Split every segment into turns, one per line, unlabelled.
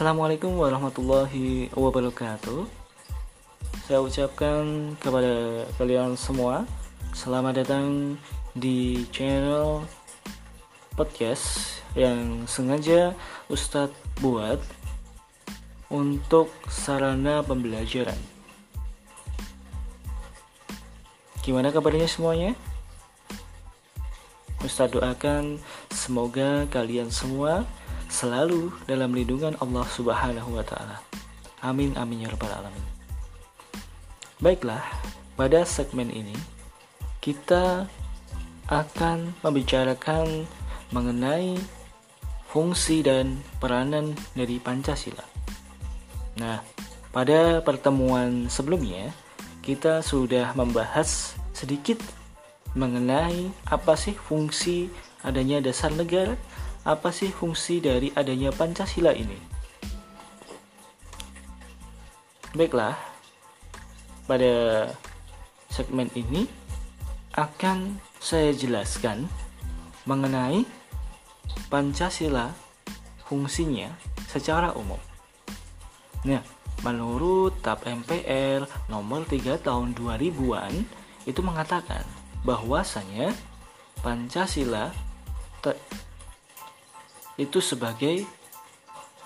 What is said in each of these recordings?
Assalamualaikum warahmatullahi wabarakatuh. Saya ucapkan kepada kalian semua selamat datang di channel podcast yang sengaja Ustadz buat untuk sarana pembelajaran. Gimana kabarnya semuanya? Ustadz doakan semoga kalian semua selalu dalam lindungan Allah Subhanahu wa taala. Amin amin ya rabbal alamin. Baiklah, pada segmen ini kita akan membicarakan mengenai fungsi dan peranan dari Pancasila. Nah, pada pertemuan sebelumnya kita sudah membahas sedikit mengenai apa sih fungsi adanya dasar negara apa sih fungsi dari adanya Pancasila ini? Baiklah, pada segmen ini akan saya jelaskan mengenai Pancasila fungsinya secara umum. Nah, menurut TAP MPR nomor 3 tahun 2000-an itu mengatakan bahwasanya Pancasila itu sebagai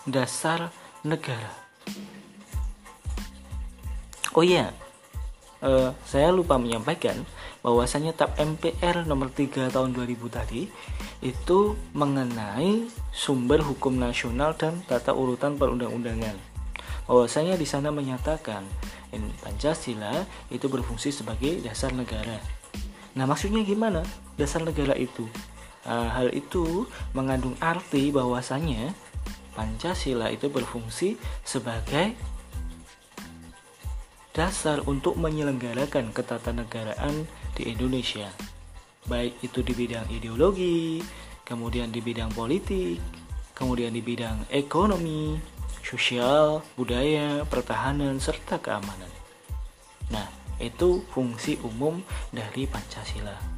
dasar negara. Oh iya, uh, saya lupa menyampaikan bahwasanya TAP MPR nomor 3 tahun 2000 tadi itu mengenai sumber hukum nasional dan tata urutan perundang-undangan. Bahwasanya di sana menyatakan Pancasila itu berfungsi sebagai dasar negara. Nah, maksudnya gimana? Dasar negara itu hal itu mengandung arti bahwasanya Pancasila itu berfungsi sebagai dasar untuk menyelenggarakan ketatanegaraan di Indonesia. Baik itu di bidang ideologi, kemudian di bidang politik, kemudian di bidang ekonomi, sosial, budaya, pertahanan, serta keamanan. Nah, itu fungsi umum dari Pancasila.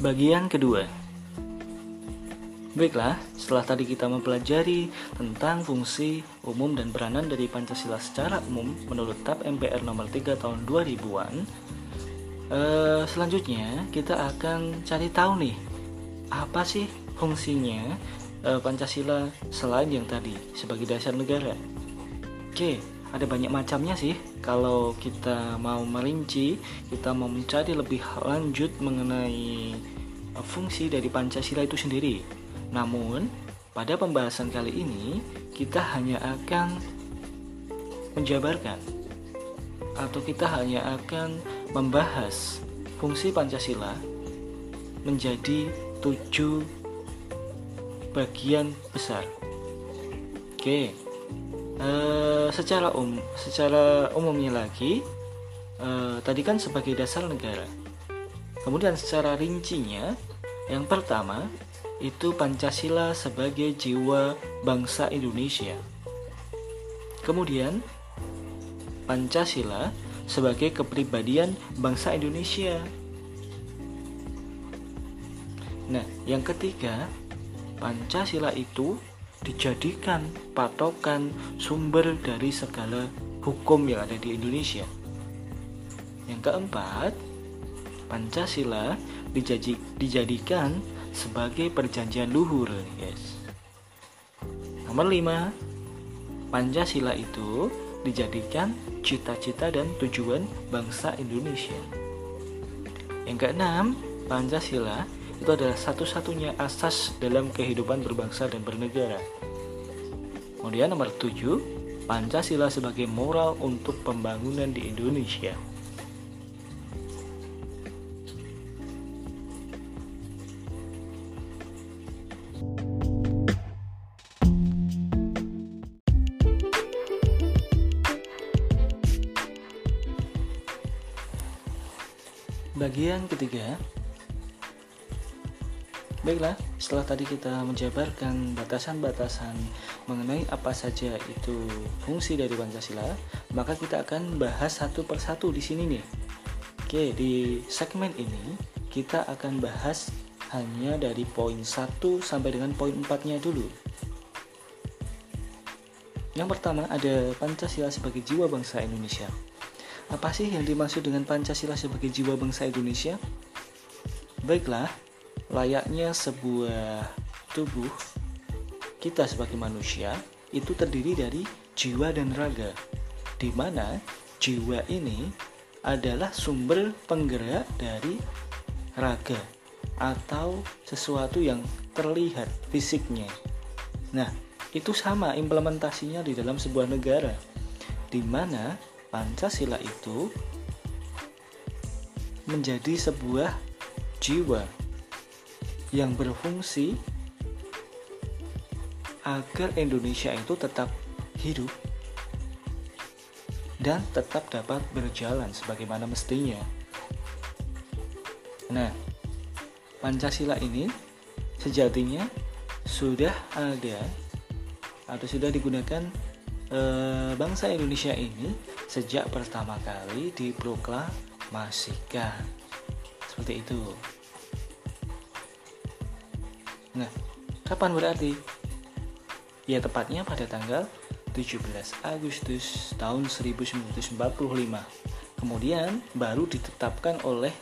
Bagian kedua. Baiklah, setelah tadi kita mempelajari tentang fungsi umum dan peranan dari Pancasila secara umum menurut TAP MPR nomor 3 tahun 2000-an, eh, selanjutnya kita akan cari tahu nih, apa sih fungsinya eh, Pancasila selain yang tadi sebagai dasar negara. Oke, ada banyak macamnya sih. Kalau kita mau merinci kita mau mencari lebih lanjut mengenai uh, fungsi dari Pancasila itu sendiri. Namun pada pembahasan kali ini kita hanya akan menjabarkan atau kita hanya akan membahas fungsi Pancasila menjadi tujuh bagian besar. Oke Eh, secara um secara umumnya lagi uh, tadi kan sebagai dasar negara. Kemudian secara rincinya yang pertama itu Pancasila sebagai jiwa bangsa Indonesia. Kemudian Pancasila sebagai kepribadian bangsa Indonesia. Nah yang ketiga Pancasila itu dijadikan patokan sumber dari segala hukum yang ada di Indonesia. Yang keempat, Pancasila dijadikan sebagai perjanjian luhur, yes. Nomor lima, Pancasila itu dijadikan cita-cita dan tujuan bangsa Indonesia. Yang keenam, Pancasila itu adalah satu-satunya asas dalam kehidupan berbangsa dan bernegara. Kemudian nomor 7, Pancasila sebagai moral untuk pembangunan di Indonesia. Bagian ketiga Baiklah, setelah tadi kita menjabarkan batasan-batasan mengenai apa saja itu fungsi dari Pancasila, maka kita akan bahas satu persatu di sini nih. Oke, di segmen ini kita akan bahas hanya dari poin 1 sampai dengan poin 4-nya dulu. Yang pertama ada Pancasila sebagai jiwa bangsa Indonesia. Apa sih yang dimaksud dengan Pancasila sebagai jiwa bangsa Indonesia? Baiklah, layaknya sebuah tubuh kita sebagai manusia itu terdiri dari jiwa dan raga di mana jiwa ini adalah sumber penggerak dari raga atau sesuatu yang terlihat fisiknya. Nah, itu sama implementasinya di dalam sebuah negara di mana Pancasila itu menjadi sebuah jiwa yang berfungsi agar Indonesia itu tetap hidup dan tetap dapat berjalan sebagaimana mestinya. Nah, Pancasila ini sejatinya sudah ada atau sudah digunakan e, bangsa Indonesia ini sejak pertama kali diproklamasikan. Seperti itu. Kapan berarti? Ya tepatnya pada tanggal 17 Agustus tahun 1945. Kemudian baru ditetapkan oleh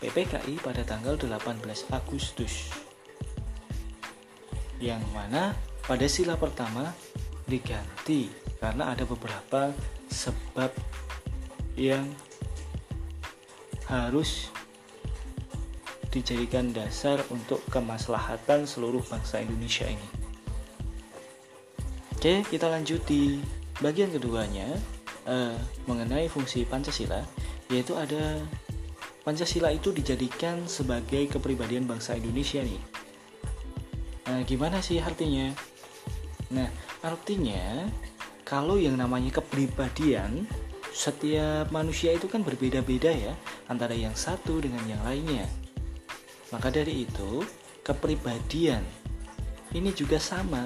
PPKI pada tanggal 18 Agustus. Yang mana pada sila pertama diganti karena ada beberapa sebab yang harus dijadikan dasar untuk kemaslahatan seluruh bangsa Indonesia ini. Oke, kita lanjut di bagian keduanya uh, mengenai fungsi Pancasila, yaitu ada Pancasila itu dijadikan sebagai kepribadian bangsa Indonesia nih. Nah, gimana sih artinya? Nah, artinya kalau yang namanya kepribadian setiap manusia itu kan berbeda-beda ya antara yang satu dengan yang lainnya. Maka dari itu, kepribadian ini juga sama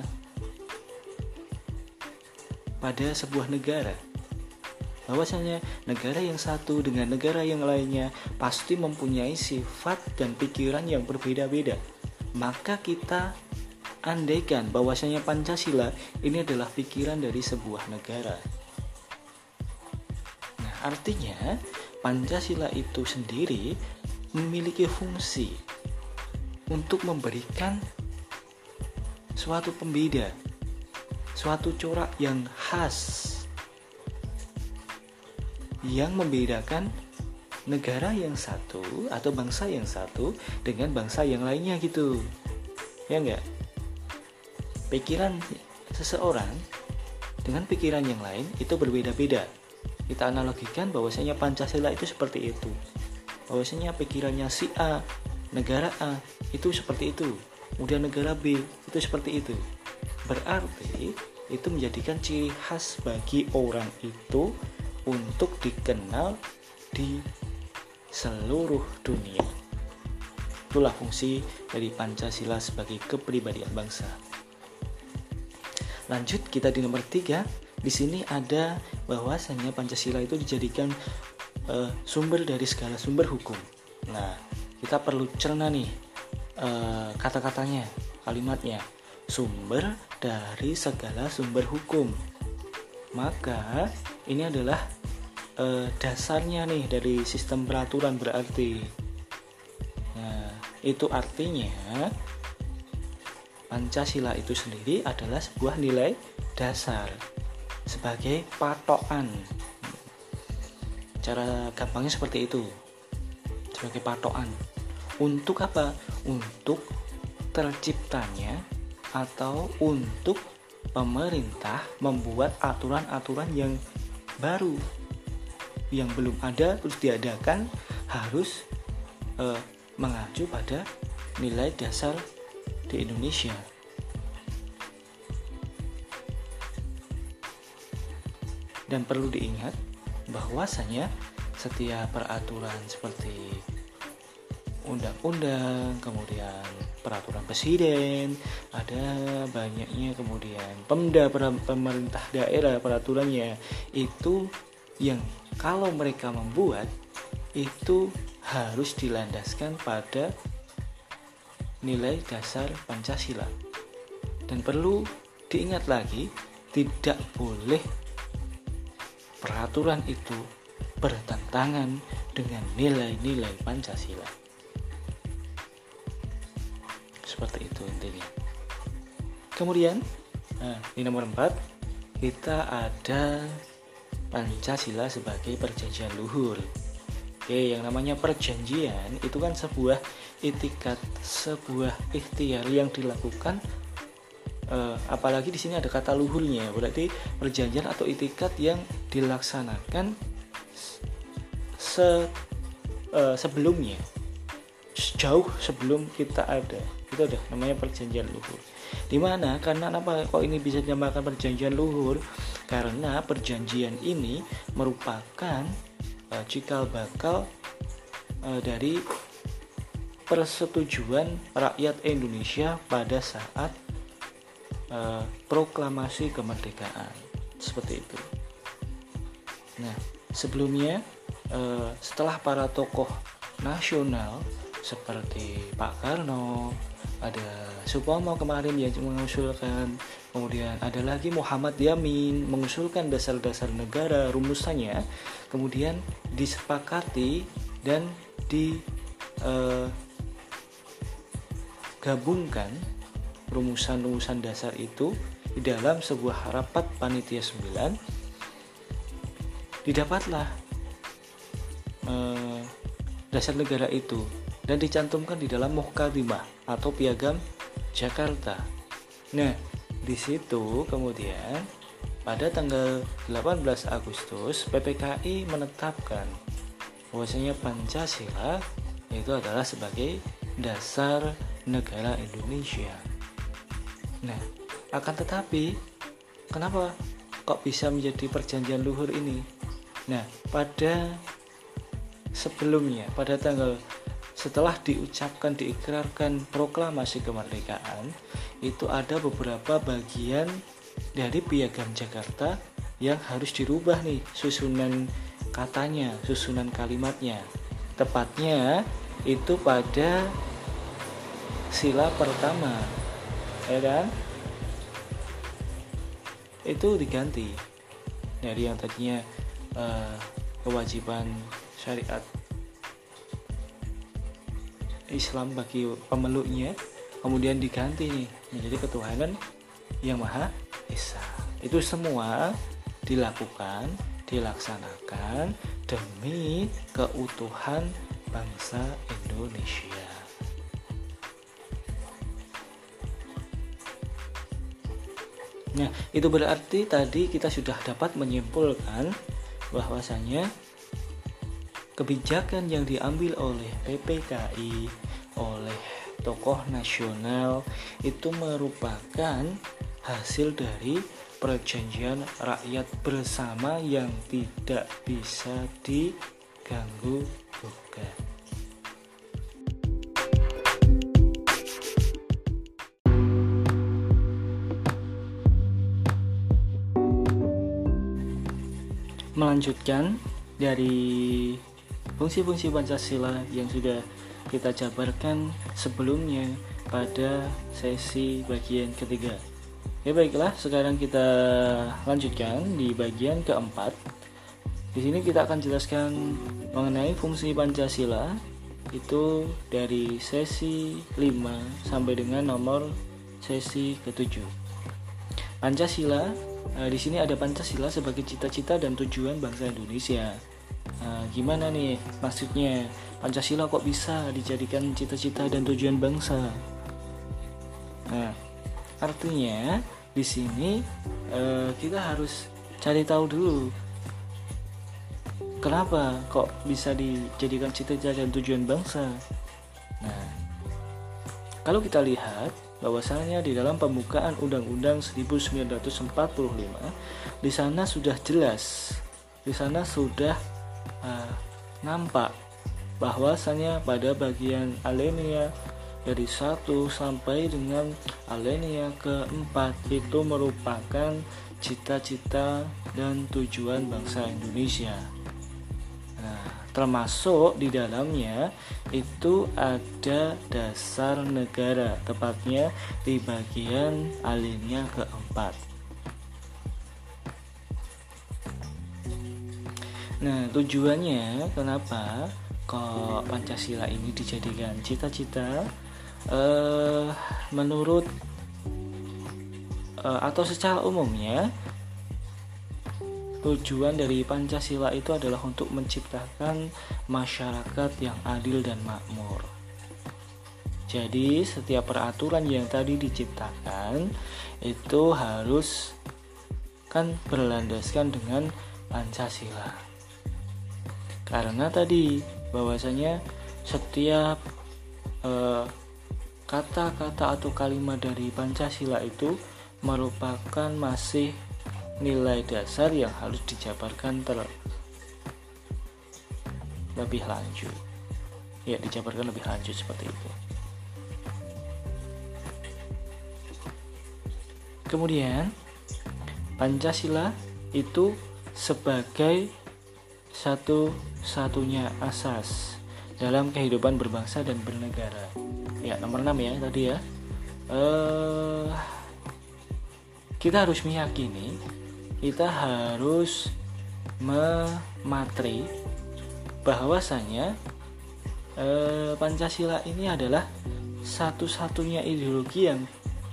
pada sebuah negara. Bahwasanya negara yang satu dengan negara yang lainnya pasti mempunyai sifat dan pikiran yang berbeda-beda. Maka kita andaikan bahwasanya Pancasila ini adalah pikiran dari sebuah negara. Nah, artinya Pancasila itu sendiri memiliki fungsi untuk memberikan suatu pembeda, suatu corak yang khas yang membedakan negara yang satu atau bangsa yang satu dengan bangsa yang lainnya gitu. Ya enggak? Pikiran seseorang dengan pikiran yang lain itu berbeda-beda. Kita analogikan bahwasanya Pancasila itu seperti itu. Bahwasanya pikirannya si A negara A itu seperti itu. Kemudian negara B itu seperti itu. Berarti itu menjadikan ciri khas bagi orang itu untuk dikenal di seluruh dunia. Itulah fungsi dari Pancasila sebagai kepribadian bangsa. Lanjut kita di nomor 3 di sini ada bahwasanya Pancasila itu dijadikan uh, sumber dari segala sumber hukum. Nah kita perlu cerna nih uh, kata-katanya, kalimatnya. Sumber dari segala sumber hukum. Maka ini adalah uh, dasarnya nih dari sistem peraturan berarti. Nah, itu artinya Pancasila itu sendiri adalah sebuah nilai dasar sebagai patokan. Cara gampangnya seperti itu. Sebagai patokan untuk apa? Untuk terciptanya atau untuk pemerintah membuat aturan-aturan yang baru yang belum ada terus diadakan harus eh, mengacu pada nilai dasar di Indonesia. Dan perlu diingat bahwasanya setiap peraturan seperti undang-undang, kemudian peraturan presiden, ada banyaknya kemudian pemda pemerintah daerah peraturannya itu yang kalau mereka membuat itu harus dilandaskan pada nilai dasar Pancasila. Dan perlu diingat lagi, tidak boleh peraturan itu bertentangan dengan nilai-nilai Pancasila. Seperti itu intinya. Kemudian, nah, di nomor 4 kita ada Pancasila sebagai perjanjian luhur. Oke, yang namanya perjanjian itu kan sebuah itikat, sebuah ikhtiar yang dilakukan uh, apalagi di sini ada kata luhurnya, berarti perjanjian atau itikat yang dilaksanakan se uh, sebelumnya jauh sebelum kita ada itu ada namanya perjanjian luhur. Di mana karena apa kok ini bisa dinamakan perjanjian luhur? Karena perjanjian ini merupakan uh, cikal bakal uh, dari persetujuan rakyat Indonesia pada saat uh, proklamasi kemerdekaan. Seperti itu. Nah, sebelumnya uh, setelah para tokoh nasional seperti Pak Karno, ada Supomo kemarin yang mengusulkan kemudian ada lagi Muhammad Yamin mengusulkan dasar-dasar negara rumusannya kemudian disepakati dan digabungkan eh, rumusan-rumusan dasar itu di dalam sebuah rapat panitia 9 didapatlah eh, dasar negara itu dan dicantumkan di dalam Muhkadimah atau Piagam Jakarta. Nah, di situ kemudian pada tanggal 18 Agustus PPKI menetapkan bahwasanya Pancasila itu adalah sebagai dasar negara Indonesia. Nah, akan tetapi kenapa kok bisa menjadi perjanjian luhur ini? Nah, pada sebelumnya pada tanggal setelah diucapkan diikrarkan proklamasi kemerdekaan itu ada beberapa bagian dari piagam Jakarta yang harus dirubah nih susunan katanya susunan kalimatnya. Tepatnya itu pada sila pertama ya kan? Itu diganti dari yang tadinya uh, kewajiban syariat Islam bagi pemeluknya kemudian diganti nih menjadi ketuhanan yang maha esa. Itu semua dilakukan dilaksanakan demi keutuhan bangsa Indonesia. Nah, itu berarti tadi kita sudah dapat menyimpulkan bahwasanya kebijakan yang diambil oleh PPKI, tokoh nasional itu merupakan hasil dari perjanjian rakyat bersama yang tidak bisa diganggu gugat. Melanjutkan dari fungsi-fungsi Pancasila yang sudah kita jabarkan sebelumnya pada sesi bagian ketiga. Ya baiklah, sekarang kita lanjutkan di bagian keempat. Di sini kita akan jelaskan mengenai fungsi Pancasila itu dari sesi 5 sampai dengan nomor sesi ketujuh. Pancasila eh, di sini ada Pancasila sebagai cita-cita dan tujuan bangsa Indonesia Nah, gimana nih maksudnya Pancasila kok bisa dijadikan cita-cita dan tujuan bangsa? Nah, artinya di sini uh, kita harus cari tahu dulu kenapa kok bisa dijadikan cita-cita dan tujuan bangsa. Nah, kalau kita lihat bahwasanya di dalam pembukaan Undang-Undang 1945 di sana sudah jelas, di sana sudah uh, nampak bahwasanya pada bagian alinea dari satu sampai dengan alinea keempat itu merupakan cita-cita dan tujuan bangsa Indonesia. Nah, termasuk di dalamnya itu ada dasar negara, tepatnya di bagian alinea keempat. Nah, tujuannya kenapa kok Pancasila ini dijadikan cita-cita? Uh, menurut uh, atau secara umumnya tujuan dari Pancasila itu adalah untuk menciptakan masyarakat yang adil dan makmur. Jadi, setiap peraturan yang tadi diciptakan itu harus kan berlandaskan dengan Pancasila karena tadi bahwasanya setiap eh, kata-kata uh, atau kalimat dari Pancasila itu merupakan masih nilai dasar yang harus dijabarkan ter lebih lanjut. Ya dijabarkan lebih lanjut seperti itu. Kemudian Pancasila itu sebagai satu satunya asas dalam kehidupan berbangsa dan bernegara. Ya, nomor 6 ya tadi ya. Uh, kita harus meyakini kita harus mematri bahwasanya uh, Pancasila ini adalah satu-satunya ideologi yang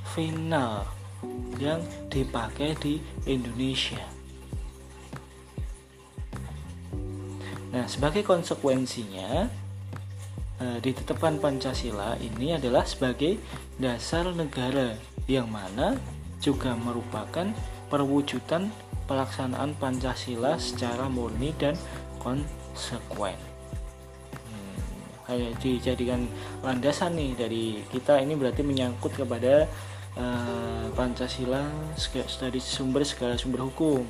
final yang dipakai di Indonesia. Nah, sebagai konsekuensinya eh, ditetapkan Pancasila ini adalah sebagai dasar negara yang mana juga merupakan perwujudan pelaksanaan Pancasila secara murni dan konsekuen. Hmm, dijadikan landasan nih dari kita ini berarti menyangkut kepada uh, Pancasila dari sumber segala sumber hukum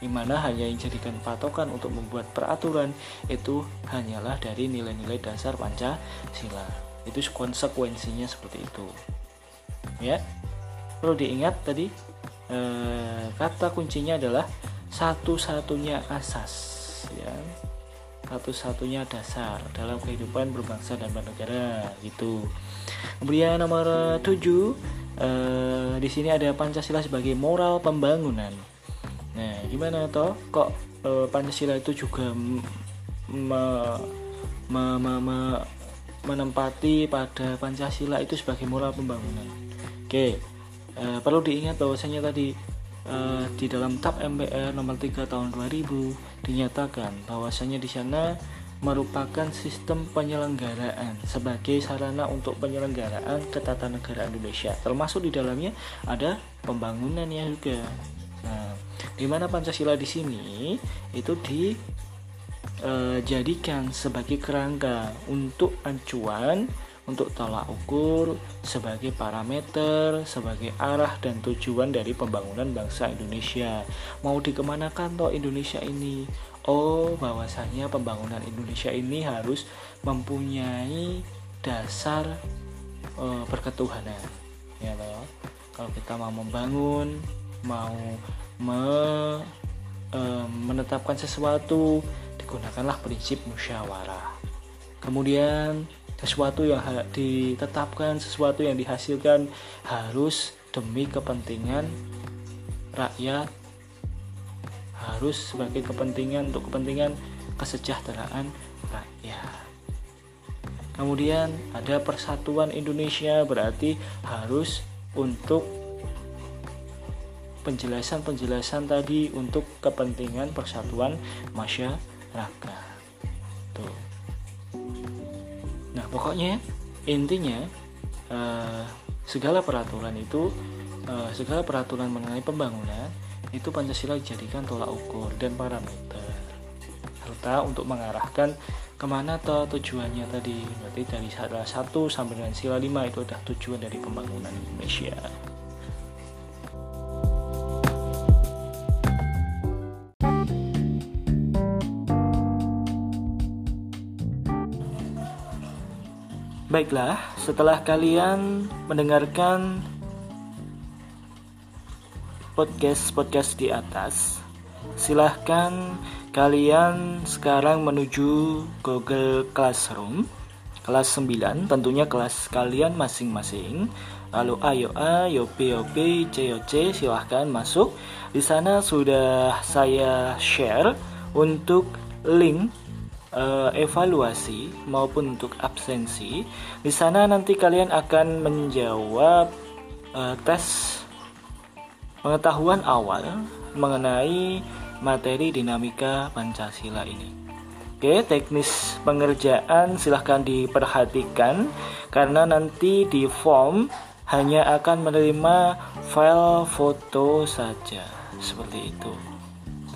di mana hanya yang jadikan patokan untuk membuat peraturan itu hanyalah dari nilai-nilai dasar Pancasila. Itu konsekuensinya seperti itu. Ya. Perlu diingat tadi eh, kata kuncinya adalah satu-satunya asas ya. Satu-satunya dasar dalam kehidupan berbangsa dan bernegara gitu. Kemudian nomor 7 eh, di sini ada Pancasila sebagai moral pembangunan Nah, gimana toh? Kok e, Pancasila itu juga me, me, me, me, menempati pada Pancasila itu sebagai moral pembangunan. Oke, e, perlu diingat bahwasanya tadi e, di dalam TAP MPR nomor 3 tahun 2000 dinyatakan bahwasanya di sana merupakan sistem penyelenggaraan sebagai sarana untuk penyelenggaraan ketatanegaraan Indonesia. Termasuk di dalamnya ada pembangunan yang juga. Nah, di mana Pancasila di sini itu dijadikan e, sebagai kerangka untuk acuan untuk tolak ukur sebagai parameter, sebagai arah dan tujuan dari pembangunan bangsa Indonesia. Mau dikemanakan toh Indonesia ini? Oh, bahwasanya pembangunan Indonesia ini harus mempunyai dasar e, perketuhanan. Ya loh. Kalau kita mau membangun mau me, e, menetapkan sesuatu digunakanlah prinsip musyawarah. Kemudian sesuatu yang ditetapkan sesuatu yang dihasilkan harus demi kepentingan rakyat harus sebagai kepentingan untuk kepentingan kesejahteraan rakyat. Kemudian ada persatuan Indonesia berarti harus untuk penjelasan-penjelasan tadi untuk kepentingan persatuan masyarakat. Tuh. Nah, pokoknya intinya uh, segala peraturan itu uh, segala peraturan mengenai pembangunan itu Pancasila dijadikan tolak ukur dan parameter serta untuk mengarahkan ke mana toh tujuannya tadi berarti dari salah satu sampai dengan sila lima itu adalah tujuan dari pembangunan Indonesia. Baiklah, setelah kalian mendengarkan podcast-podcast di atas, silahkan kalian sekarang menuju Google Classroom kelas 9, tentunya kelas kalian masing-masing. Lalu ayo A, yo B, yo B, C, yo C, silahkan masuk. Di sana sudah saya share untuk link uh, evaluasi maupun untuk absensi. Di sana nanti kalian akan menjawab uh, tes pengetahuan awal mengenai materi dinamika Pancasila ini. Oke, teknis pengerjaan silahkan diperhatikan karena nanti di form hanya akan menerima file foto saja. Seperti itu.